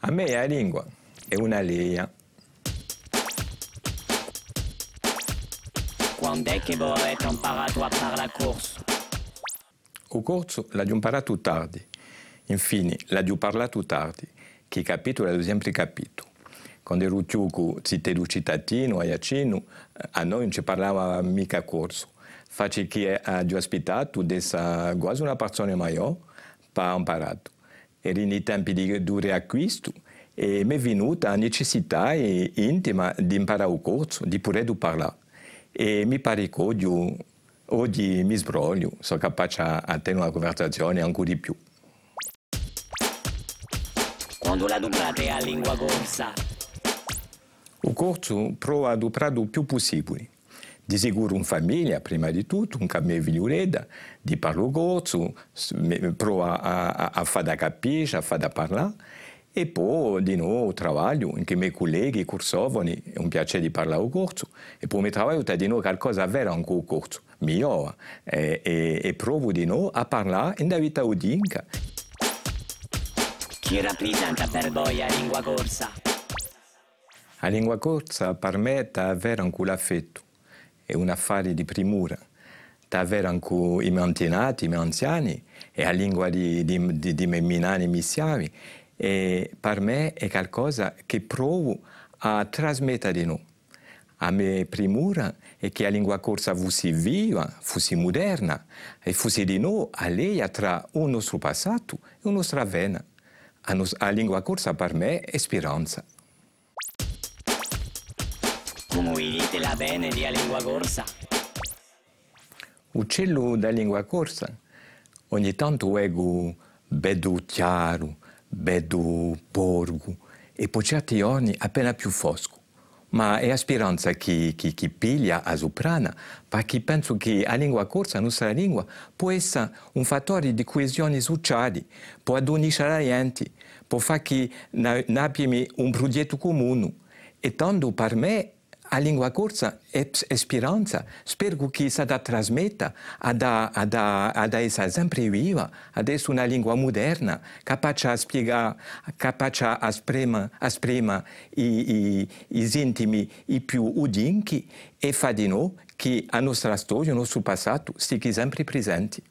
A me la lingua è una leia. Quando è che voi avete imparato a parlare corso? O corso l'ho imparato tardi. Infine, l'ho parlato tardi, che capito l'ho sempre capito. Quando ero più cittadino cittadino a Iacino, a noi non ci parlava mica corso. Faccio che ho ospitato adesso quasi una persona maggiore, per imparato. Era nei tempi di, di riacquisto e mi è venuta la necessità intima di imparare il corso, di poter parlare. E mi pare che oggi, oggi mi sbroglio, sono capace a tenere una conversazione ancora di più. Quando la dublate a lingua corsa? Il corso prova a duprare il più possibile. Di sicuro in famiglia, prima di tutto, un mia figlioletta, di parlo corso, prova a, a, a fare da capire, a fare da parlare. E poi di nuovo lavoro, anche i miei colleghi cursovani, è un piacere di parlare al corso. E poi mi lavoro di nuovo qualcosa vero anche al corso, migliore. E, e, e provo di nuovo a parlare in vita udinca. Chi rappresenta per voi la lingua corsa? La lingua corsa permette di avere anche l'affetto, è un affare di primura, di avere anche i miei antenati, i miei anziani, e la lingua di, di, di, di miei minani missiavi. E per me è qualcosa che provo a trasmettere di noi. A me primura è che la lingua corsa fosse viva, fosse moderna e fosse di noi alleia tra il nostro passato e la nostra vena. A, nos- a lingua corsa per me è speranza. Come dite la bene di lingua corsa? Uccello da lingua corsa ogni tanto ego vedo chiaro, vedo porgo e poi certi giorni appena più fosco. Ma è la speranza che, che, che piglia a soprana, perché penso che la lingua corsa, la nostra lingua, può essere un fattore di coesione sociale, può adunare la gente, può fare che abbiamo un progetto comune. E tanto per me la lingua corsa è, è speranza. Spero che si trasmetta ad, ad, ad essere sempre viva, ad essere una lingua moderna, capace a spiegare, capace a esprimere, esprimere i, i, i i più e fa di noi che la nostra storia, il nostro passato, sempre presente.